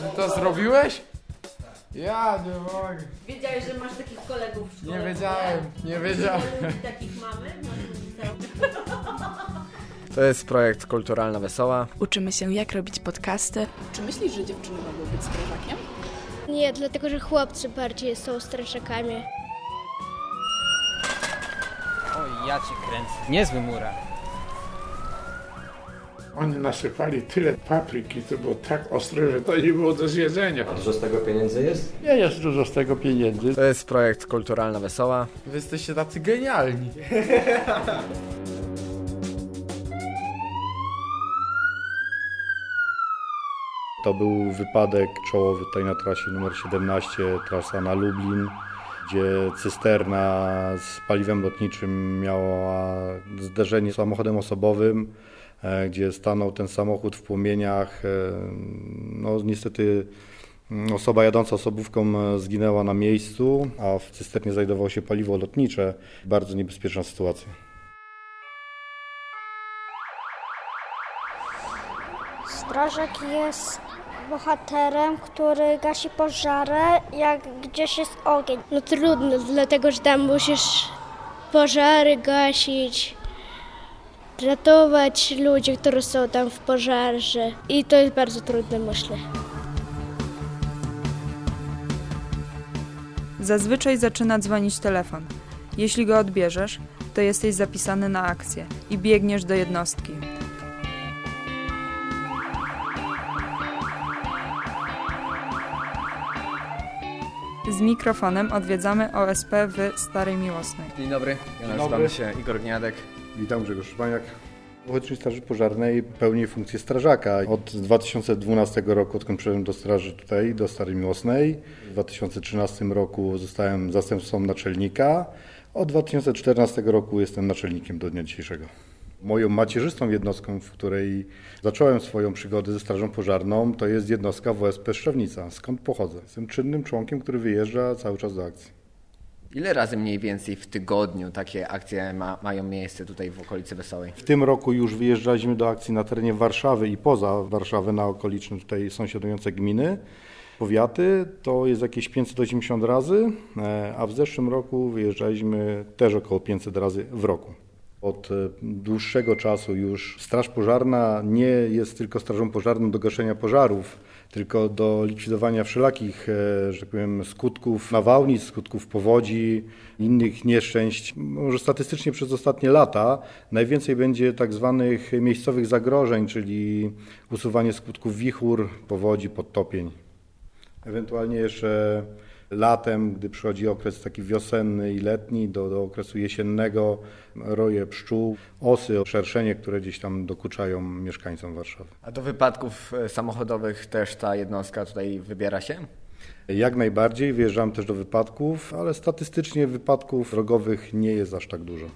Ty to zrobiłeś? Ja nie mogę. Wiedziałeś, że masz takich kolegów w szkole? Nie wiedziałem, nie wiedziałem. Ile ludzi takich mamy? To jest projekt Kulturalna Wesoła. Uczymy się, jak robić podcasty. Czy myślisz, że dziewczyny mogą być strażakiem? Nie, dlatego że chłopcy bardziej są strażakami. Oj, ja ci kręcę. Niezły murar. Oni nasypali tyle papryki, to było tak ostre, że to nie było do zjedzenia. Dużo z tego pieniędzy jest? Nie jest dużo z tego pieniędzy. To jest projekt Kulturalna Wesoła. Wy jesteście tacy genialni. To był wypadek czołowy tutaj na trasie numer 17, trasa na Lublin, gdzie cysterna z paliwem lotniczym miała zderzenie z samochodem osobowym, gdzie stanął ten samochód w płomieniach. E, No niestety mm, osoba jadąca osobówką e, zginęła na miejscu, a w cysternie znajdowało się paliwo lotnicze. Bardzo niebezpieczna sytuacja. Strażak jest bohaterem, który gasi pożary, jak gdzieś jest ogień. No trudno, dlatego że tam musisz pożary gasić, ratować ludzi, którzy są tam w pożarze. I to jest bardzo trudne, myślę. Zazwyczaj zaczyna dzwonić telefon. Jeśli go odbierzesz, to jesteś zapisany na akcję i biegniesz do jednostki. Z mikrofonem odwiedzamy OSP w Starej Miłosnej. Dzień dobry, ja nazywam dobry. się Igor Gniadek. Witam Grzegorz Szpaniak. Ochotniczej Straży Pożarnej pełnię funkcję strażaka. Od 2012 roku, odkąd przyszedłem do straży tutaj, do Starej Miłosnej. W 2013 roku zostałem zastępcą naczelnika. Od 2014 roku jestem naczelnikiem do dnia dzisiejszego. Moją macierzystą jednostką, w której zacząłem swoją przygodę ze Strażą Pożarną, to jest jednostka WSP Szczawnica, skąd pochodzę. Jestem czynnym członkiem, który wyjeżdża cały czas do akcji. Ile razy mniej więcej w tygodniu takie akcje ma, mają miejsce tutaj w okolicy Wesołej? W tym roku już wyjeżdżaliśmy do akcji na terenie Warszawy i poza Warszawę na okoliczne tutaj sąsiadujące gminy, powiaty. To jest jakieś 580 razy, e, a w zeszłym roku wyjeżdżaliśmy też około 500 razy w roku. Od e, dłuższego czasu już Straż Pożarna nie jest tylko strażą pożarną do gaszenia pożarów, tylko do likwidowania wszelakich, e, że tak powiem, skutków nawałnic, skutków powodzi, innych nieszczęść. Może statystycznie przez ostatnie lata najwięcej będzie tak zwanych miejscowych zagrożeń, czyli usuwanie skutków wichur, powodzi, podtopień. Ewentualnie jeszcze latem, gdy przychodzi okres taki wiosenny i letni, do, do okresu jesiennego, roje pszczół, osy, szerszenie, które gdzieś tam dokuczają mieszkańcom Warszawy. A do wypadków e, samochodowych też ta jednostka tutaj wybiera się? Jak najbardziej, wyjeżdżam też do wypadków, ale statystycznie wypadków drogowych nie jest aż tak dużo.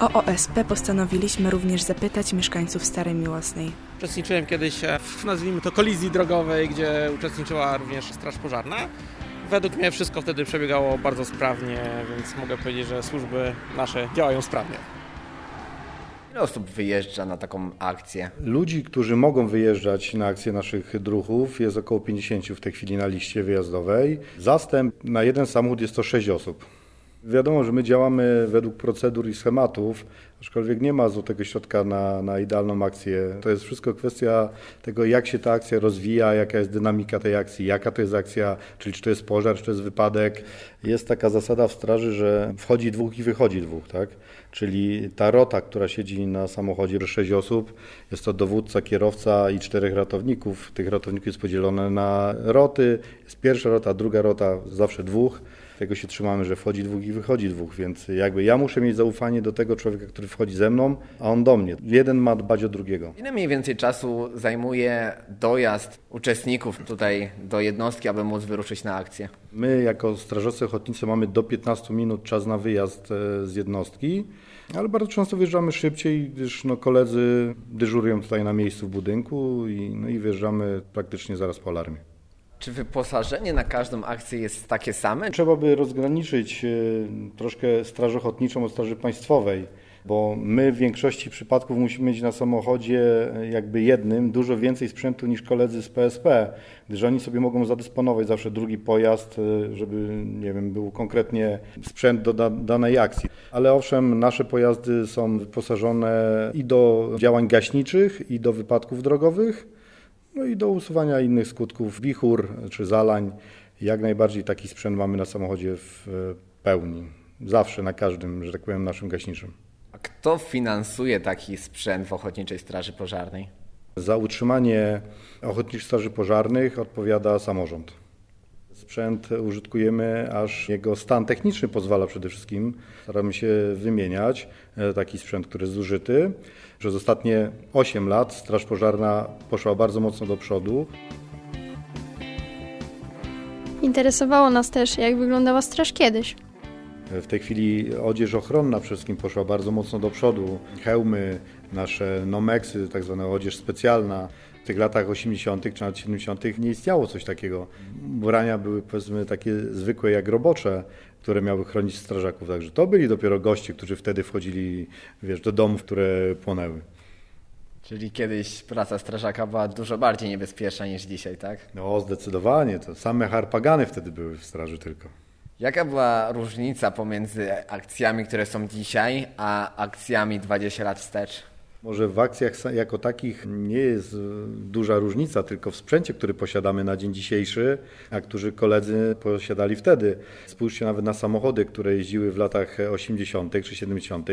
O OSP postanowiliśmy również zapytać mieszkańców Starej Miłosnej. Uczestniczyłem kiedyś e, w, nazwijmy to, kolizji drogowej, gdzie uczestniczyła również Straż Pożarna. Według mnie wszystko wtedy przebiegało bardzo sprawnie, więc mogę powiedzieć, że służby nasze działają sprawnie. Ile osób wyjeżdża na taką akcję? Ludzi, którzy mogą wyjeżdżać na akcję naszych druhów jest około 50 w tej chwili na liście wyjazdowej. Zastęp na jeden samochód jest to 6 osób. Wiadomo, że my działamy według procedur i schematów, aczkolwiek nie ma złotego środka na, na idealną akcję. To jest wszystko kwestia tego, jak się ta akcja rozwija, jaka jest dynamika tej akcji, jaka to jest akcja, czyli czy to jest pożar, czy to jest wypadek. Jest taka zasada w straży, że wchodzi dwóch i wychodzi dwóch, tak? Czyli ta rota, która siedzi na samochodzie, sześć osób, jest to dowódca, kierowca i czterech ratowników. Tych ratowników jest podzielone na roty. Jest pierwsza rota, druga rota, zawsze dwóch. Tego się trzymamy, że wchodzi dwóch i wychodzi dwóch, więc jakby ja muszę mieć zaufanie do tego człowieka, który wchodzi ze mną, a on do mnie. Jeden ma dbać o drugiego. Ile mniej więcej czasu zajmuje dojazd uczestników tutaj do jednostki, aby móc wyruszyć na akcję? My jako strażacy ochotnicy mamy do 15 minut czas na wyjazd e, z jednostki, ale bardzo często wyjeżdżamy szybciej, gdyż no, koledzy dyżurują tutaj na miejscu w budynku i, no, i wyjeżdżamy praktycznie zaraz po alarmie. Czy wyposażenie na każdą akcję jest takie same? Trzeba by rozgraniczyć e, troszkę straż ochotniczą od straży państwowej. bo my w większości przypadków musimy mieć na samochodzie e, jakby jednym dużo więcej sprzętu niż koledzy z PSP, gdyż oni sobie mogą zadysponować zawsze drugi pojazd, e, żeby, nie wiem, był konkretnie sprzęt do da danej akcji. Ale owszem, nasze pojazdy są wyposażone i do działań gaśniczych, i do wypadków drogowych, no i do usuwania innych skutków wichur czy zalań. Jak najbardziej taki sprzęt mamy na samochodzie w e, pełni. Zawsze, na każdym, że tak powiem, naszym gaśniczym. A kto finansuje taki sprzęt w Ochotniczej Straży Pożarnej? Za utrzymanie Ochotniczych Straży Pożarnych odpowiada samorząd. Sprzęt użytkujemy, aż jego stan techniczny pozwala przede wszystkim. Staramy się wymieniać e, taki sprzęt, który jest zużyty. Przez ostatnie 8 lat Straż Pożarna poszła bardzo mocno do przodu. Interesowało nas też, jak wyglądała straż kiedyś. W tej chwili odzież ochronna przede wszystkim poszła bardzo mocno do przodu. Hełmy, nasze nomeksy, tak zwana odzież specjalna. W tych latach 80. czy nawet 70. nie istniało coś takiego. Ubrania były powiedzmy takie zwykłe jak robocze, które miały chronić strażaków. Także to byli dopiero goście, którzy wtedy wchodzili wiesz, do domów, które płonęły. Czyli kiedyś praca strażaka była dużo bardziej niebezpieczna niż dzisiaj, tak? No zdecydowanie. To same harpagany wtedy były w straży tylko. Jaka była różnica pomiędzy akcjami, które są dzisiaj, a akcjami 20 lat wstecz? Może w akcjach jako takich nie jest duża różnica, tylko w sprzęcie, który posiadamy na dzień dzisiejszy, a którzy koledzy posiadali wtedy. Spójrzcie nawet na samochody, które jeździły w latach 80. czy 70.,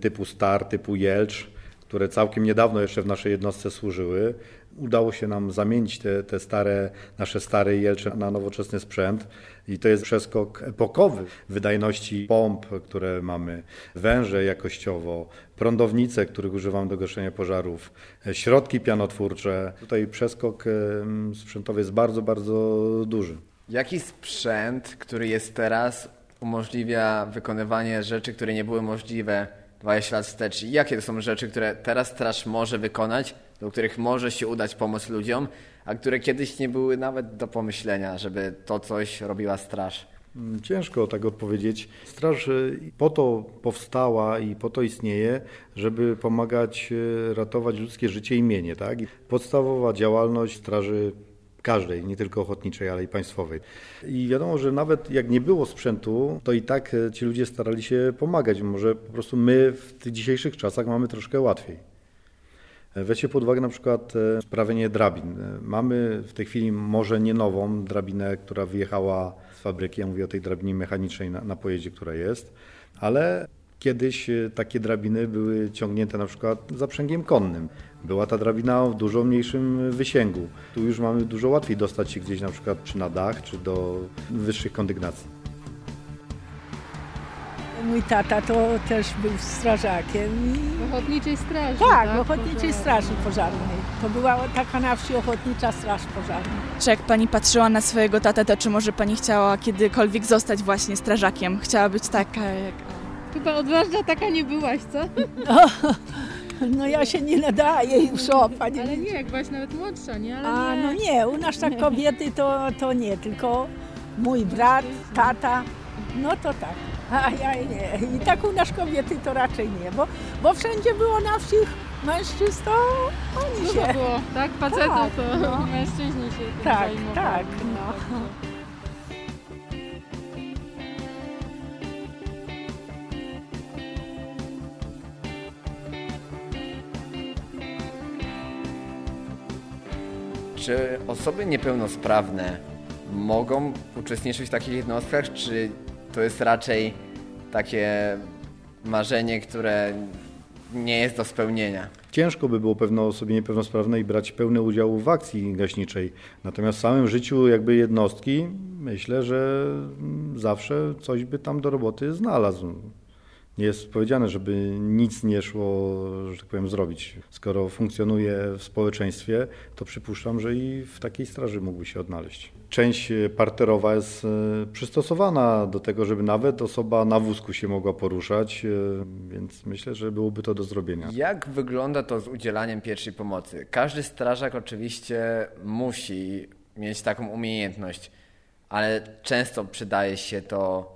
typu Star, typu Jelcz, które całkiem niedawno jeszcze w naszej jednostce służyły. Udało się nam zamienić te, te stare, nasze stare Jelcze na nowoczesny sprzęt i to jest przeskok epokowy wydajności pomp, które mamy, węże jakościowo, prądownice, których używamy do gaszenia pożarów, środki pianotwórcze. Tutaj przeskok sprzętowy jest bardzo, bardzo duży. Jaki sprzęt, który jest teraz, umożliwia wykonywanie rzeczy, które nie były możliwe 20 lat wstecz? Jakie to są rzeczy, które teraz straż może wykonać, do których może się udać pomóc ludziom, a które kiedyś nie były nawet do pomyślenia, żeby to coś robiła straż? Ciężko tak odpowiedzieć. Straż po to powstała i po to istnieje, żeby pomagać ratować ludzkie życie i mienie. Tak? Podstawowa działalność straży każdej, nie tylko ochotniczej, ale i państwowej. I wiadomo, że nawet jak nie było sprzętu, to i tak ci ludzie starali się pomagać. Może po prostu my w tych dzisiejszych czasach mamy troszkę łatwiej. Weźcie pod uwagę na przykład sprawienie drabin. Mamy w tej chwili może nie nową drabinę, która wyjechała z fabryki, ja mówię o tej drabinie mechanicznej na, na pojeździe, która jest, ale kiedyś takie drabiny były ciągnięte na przykład zaprzęgiem konnym. Była ta drabina w dużo mniejszym wysięgu. Tu już mamy dużo łatwiej dostać się gdzieś na przykład czy na dach, czy do wyższych kondygnacji. Mój tata to też był strażakiem. W Ochotniczej Straży, Tak, tak? w Ochotniczej Straży Pożarnej. To była taka na wsi Ochotnicza Straż Pożarna. Czy jak pani patrzyła na swojego tatę, to czy może pani chciała kiedykolwiek zostać właśnie strażakiem? Chciała być taka jak... Chyba odważna taka nie byłaś, co? No, no ja się nie nadaję już o pani. Ale nie, jak byłaś nawet młodsza, nie? Ale A nie. no nie, u nas tak kobiety to, to nie, tylko mój brat, tata, no to tak. A ja nie. I tak u nas kobiety to raczej nie, bo, bo wszędzie było na wsi mężczyzn, to oni Dużo się... było, tak? Facetów Tak, to no. mężczyźni się tym Tak, zajmowali. tak, no. Czy osoby niepełnosprawne mogą uczestniczyć w takich jednostkach, czy to jest raczej takie marzenie, które nie jest do spełnienia? Ciężko by było pewno osobie niepełnosprawnej brać pełny udział w akcji gaśniczej. Natomiast w samym życiu jakby jednostki myślę, że zawsze coś by tam do roboty znalazł. Nie jest powiedziane, żeby nic nie szło, że tak powiem, zrobić. Skoro funkcjonuje w społeczeństwie, to przypuszczam, że i w takiej straży mógłby się odnaleźć. Część parterowa jest e, przystosowana do tego, żeby nawet osoba na wózku się mogła poruszać, e, więc myślę, że byłoby to do zrobienia. Jak wygląda to z udzielaniem pierwszej pomocy? Każdy strażak oczywiście musi mieć taką umiejętność, ale często przydaje się to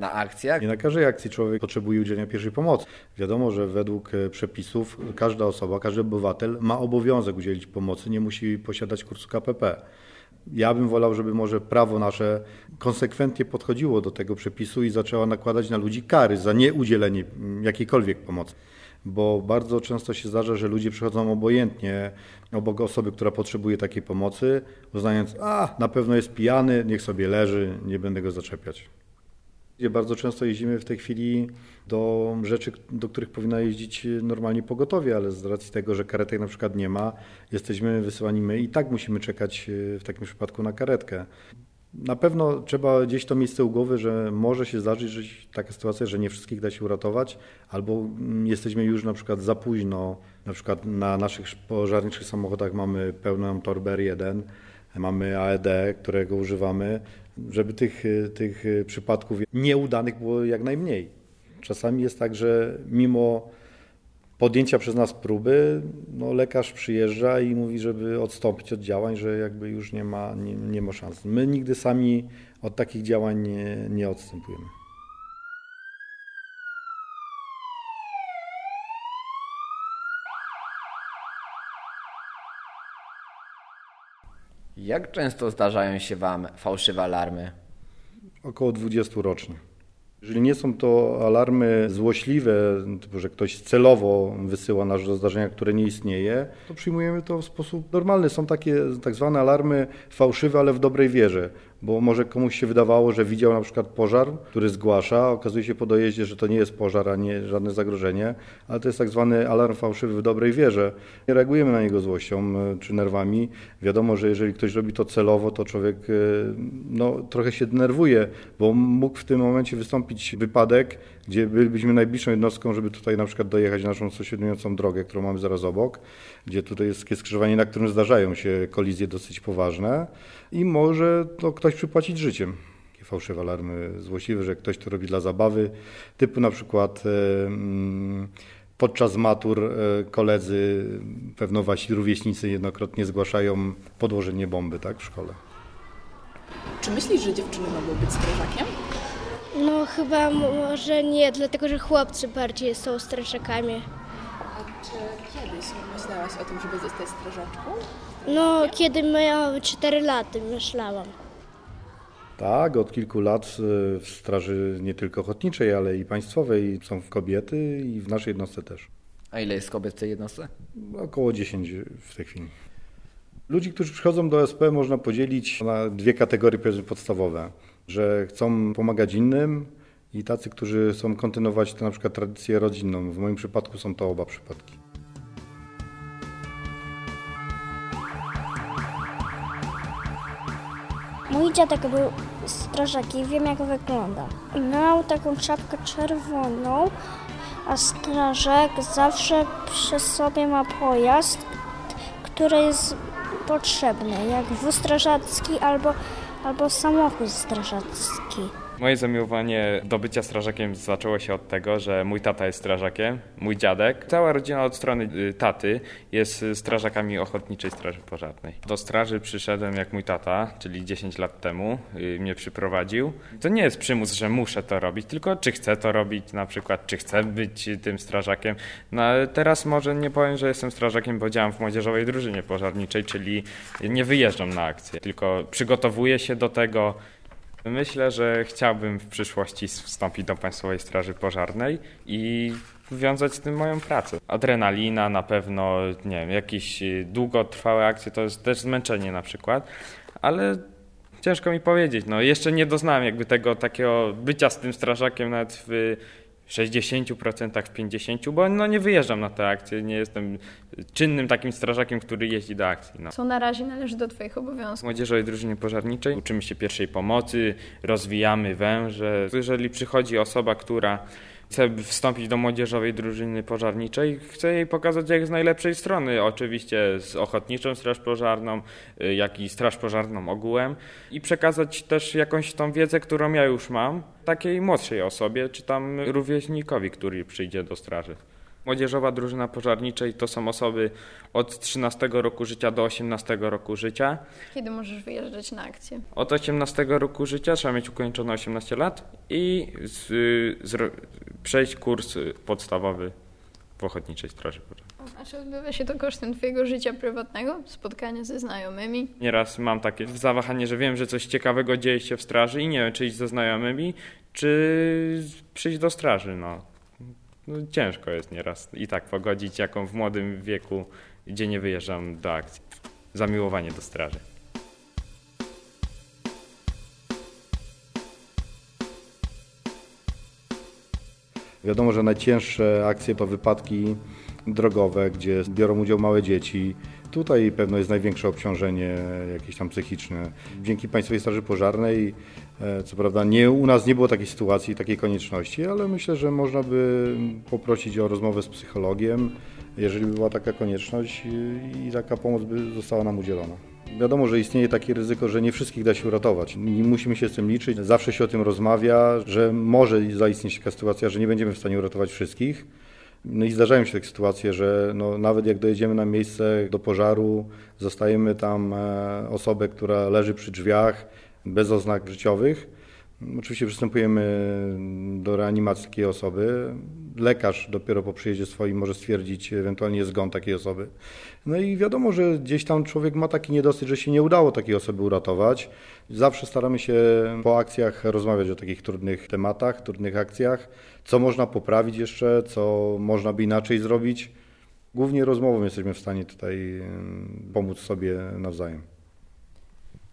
Na akcjach? Nie na każdej akcji człowiek potrzebuje udzielenia pierwszej pomocy. Wiadomo, że według e, przepisów każda osoba, każdy obywatel ma obowiązek udzielić pomocy, nie musi posiadać kursu KPP. Ja bym wolał, żeby może prawo nasze konsekwentnie podchodziło do tego przepisu i zaczęło nakładać na ludzi kary za nieudzielenie mm, jakiejkolwiek pomocy. Bo bardzo często się zdarza, że ludzie przychodzą obojętnie obok osoby, która potrzebuje takiej pomocy, uznając, a na pewno jest pijany, niech sobie leży, nie będę go zaczepiać. Bardzo często jeździmy w tej chwili do rzeczy, do których powinna jeździć normalnie pogotowie, ale z racji tego, że karetek na przykład nie ma, jesteśmy wysyłani my i tak musimy czekać e, w takim przypadku na karetkę. Na pewno trzeba gdzieś to miejsce u głowy, że może się zdarzyć taka sytuacja, że nie wszystkich da się uratować, albo mm, jesteśmy już na przykład za późno. Na przykład na naszych pożarniczych samochodach mamy pełną torbę R1, mamy AED, którego używamy, żeby tych, tych przypadków nieudanych było jak najmniej. Czasami jest tak, że mimo podjęcia przez nas próby, no lekarz przyjeżdża i mówi, żeby odstąpić od działań, że jakby już nie ma, nie, nie ma szans. My nigdy sami od takich działań nie, nie odstępujemy. Jak często zdarzają się Wam fałszywe alarmy? Około 20 rocznie. Jeżeli nie są to alarmy złośliwe, typu, że ktoś celowo wysyła nas do zdarzenia, które nie istnieje, to przyjmujemy to w sposób normalny. Są takie tak zwane alarmy fałszywe, ale w dobrej wierze bo może komuś się wydawało, że widział na przykład pożar, który zgłasza, okazuje się po dojeździe, że to nie jest pożar, a nie żadne zagrożenie, ale to jest tak zwany alarm fałszywy w dobrej wierze. Nie reagujemy na niego złością e, czy nerwami. Wiadomo, że jeżeli ktoś robi to celowo, to człowiek e, no, trochę się denerwuje, bo mógł w tym momencie wystąpić wypadek, gdzie bylibyśmy najbliższą jednostką, żeby tutaj na przykład dojechać naszą sąsiadującą drogę, którą mamy zaraz obok, gdzie tutaj jest takie skrzyżowanie, na którym zdarzają się kolizje dosyć poważne i może to ktoś przypłacić życiem. Fałszywe alarmy złośliwe, że ktoś to robi dla zabawy, typu na przykład e, mm, podczas matur e, koledzy, pewno wasi rówieśnicy jednokrotnie zgłaszają podłożenie bomby tak, w szkole. Czy myślisz, że dziewczyny mogą być strażakiem? No chyba może nie, dlatego że chłopcy bardziej są strażakami. A czy kiedyś myślałaś o tym, żeby zostać strażaczką? No, kiedy miałam 4 lata, myślałam. Tak, od kilku lat y, w Straży nie tylko ochotniczej, ale i państwowej są kobiety i w naszej jednostce też. A ile jest kobiet w tej jednostce? Około 10 w tej chwili. Ludzi, którzy przychodzą do SP można podzielić na dwie kategorie podstawowe, że chcą pomagać innym i tacy, którzy chcą kontynuować tę na przykład tradycję rodzinną. W moim przypadku są to oba przypadki. Mój dziadek był strażak i wiem jak wygląda. Miał taką czapkę czerwoną, a strażak zawsze przy sobie ma pojazd, który jest potrzebny, jak wóz strażacki albo, albo samochód strażacki. Moje zamiłowanie do bycia strażakiem zaczęło się od tego, że mój tata jest strażakiem, mój dziadek. Cała rodzina od strony y, taty jest strażakami Ochotniczej Straży Pożarnej. Do straży przyszedłem jak mój tata, czyli 10 lat temu y, mnie przyprowadził. To nie jest przymus, że muszę to robić, tylko czy chcę to robić na przykład, czy chcę być tym strażakiem. No teraz może nie powiem, że jestem strażakiem, bo działam w młodzieżowej drużynie pożarniczej, czyli nie wyjeżdżam na akcję, tylko przygotowuję się do tego, Myślę, że chciałbym w przyszłości wstąpić do Państwowej Straży Pożarnej i wiązać z tym moją pracę. Adrenalina na pewno, nie wiem, jakieś długotrwałe akcje to jest też zmęczenie na przykład, ale ciężko mi powiedzieć. No, jeszcze nie doznałem jakby tego takiego bycia z tym strażakiem nawet w 60%, w 50%, bo no nie wyjeżdżam na te akcje, nie jestem czynnym takim strażakiem, który jeździ do akcji. No. Co na razie należy do Twoich obowiązków? W Młodzieżowej Drużynie Pożarniczej uczymy się pierwszej pomocy, rozwijamy węże. Jeżeli przychodzi osoba, która chce wstąpić do młodzieżowej drużyny pożarniczej, chcę jej pokazać jak z najlepszej strony, oczywiście z ochotniczą straż pożarną, y, jak i straż pożarną ogółem i przekazać też jakąś tą wiedzę, którą ja już mam, takiej młodszej osobie, czy tam rówieśnikowi, który przyjdzie do straży. Młodzieżowa drużyna pożarniczej to są osoby od 13 roku życia do 18 roku życia. Kiedy możesz wyjeżdżać na akcję? Od 18 roku życia trzeba mieć ukończone 18 lat i z, z, przejść kurs podstawowy w Ochotniczej Straży Pożarnej. A czy odbywa się to kosztem Twojego życia prywatnego? Spotkania ze znajomymi? Nieraz mam takie zawahanie, że wiem, że coś ciekawego dzieje się w straży i nie wiem, czy iść ze znajomymi, czy przyjść do straży. No. no ciężko jest nieraz i tak pogodzić, jaką w młodym wieku, gdzie nie wyjeżdżam do akcji. Zamiłowanie do straży. Wiadomo, że najcięższe akcje to wypadki drogowe, gdzie biorą udział małe dzieci. Tutaj pewno jest największe obciążenie jakieś tam psychiczne. Dzięki Państwowej Straży Pożarnej, e, co prawda nie, u nas nie było takiej sytuacji, takiej konieczności, ale myślę, że można by poprosić o rozmowę z psychologiem, jeżeli by była taka konieczność i taka pomoc by została nam udzielona. Wiadomo, że istnieje takie ryzyko, że nie wszystkich da się uratować. Nie musimy się z tym liczyć. Zawsze się o tym rozmawia, że może zaistnieć taka sytuacja, że nie będziemy w stanie uratować wszystkich. No i zdarzają się takie sytuacje, że no, nawet jak dojedziemy na miejsce do pożaru, zostajemy tam e, osobę, która leży przy drzwiach bez oznak życiowych. Oczywiście przystępujemy do reanimacji takiej osoby. Lekarz dopiero po przyjeździe swoim może stwierdzić ewentualnie zgon takiej osoby. No i wiadomo, że gdzieś tam człowiek ma taki niedosyt, że się nie udało takiej osoby uratować. Zawsze staramy się po akcjach rozmawiać o takich trudnych tematach, trudnych akcjach, co można poprawić jeszcze, co można by inaczej zrobić. Głównie rozmową jesteśmy w stanie tutaj pomóc sobie nawzajem.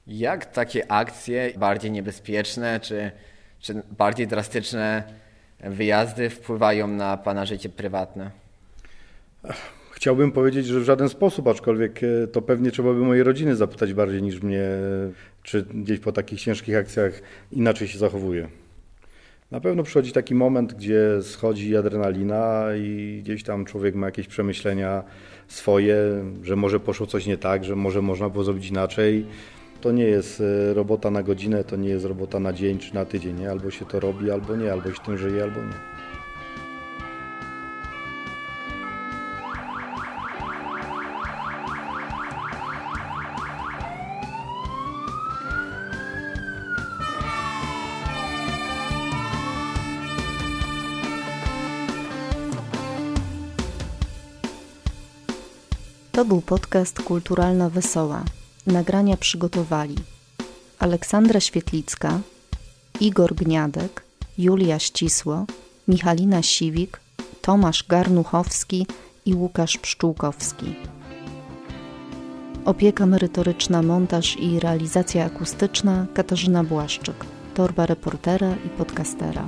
Jak takie akcje bardziej niebezpieczne czy, czy bardziej drastyczne wyjazdy wpływają na Pana życie prywatne? Chciałbym powiedzieć, że w żaden sposób, aczkolwiek e, to pewnie trzeba by mojej rodziny zapytać bardziej niż mnie, czy gdzieś po takich ciężkich akcjach inaczej się zachowuje. Na pewno przychodzi taki moment, gdzie schodzi adrenalina i gdzieś tam człowiek ma jakieś przemyślenia swoje, że może poszło coś nie tak, że może można było zrobić inaczej. To nie jest e, robota na godzinę, to nie jest robota na dzień czy na tydzień. Nie? Albo się to robi, albo nie, albo się tym żyje, albo nie. To był podcast Kulturalna Wesoła. Nagrania przygotowali Aleksandra Świetlicka, Igor Gniadek, Julia Ścisło, Michalina Siwik, Tomasz Garnuchowski i Łukasz Pszczółkowski. Opieka merytoryczna, montaż i realizacja akustyczna Katarzyna Błaszczyk, torba reportera i podcastera.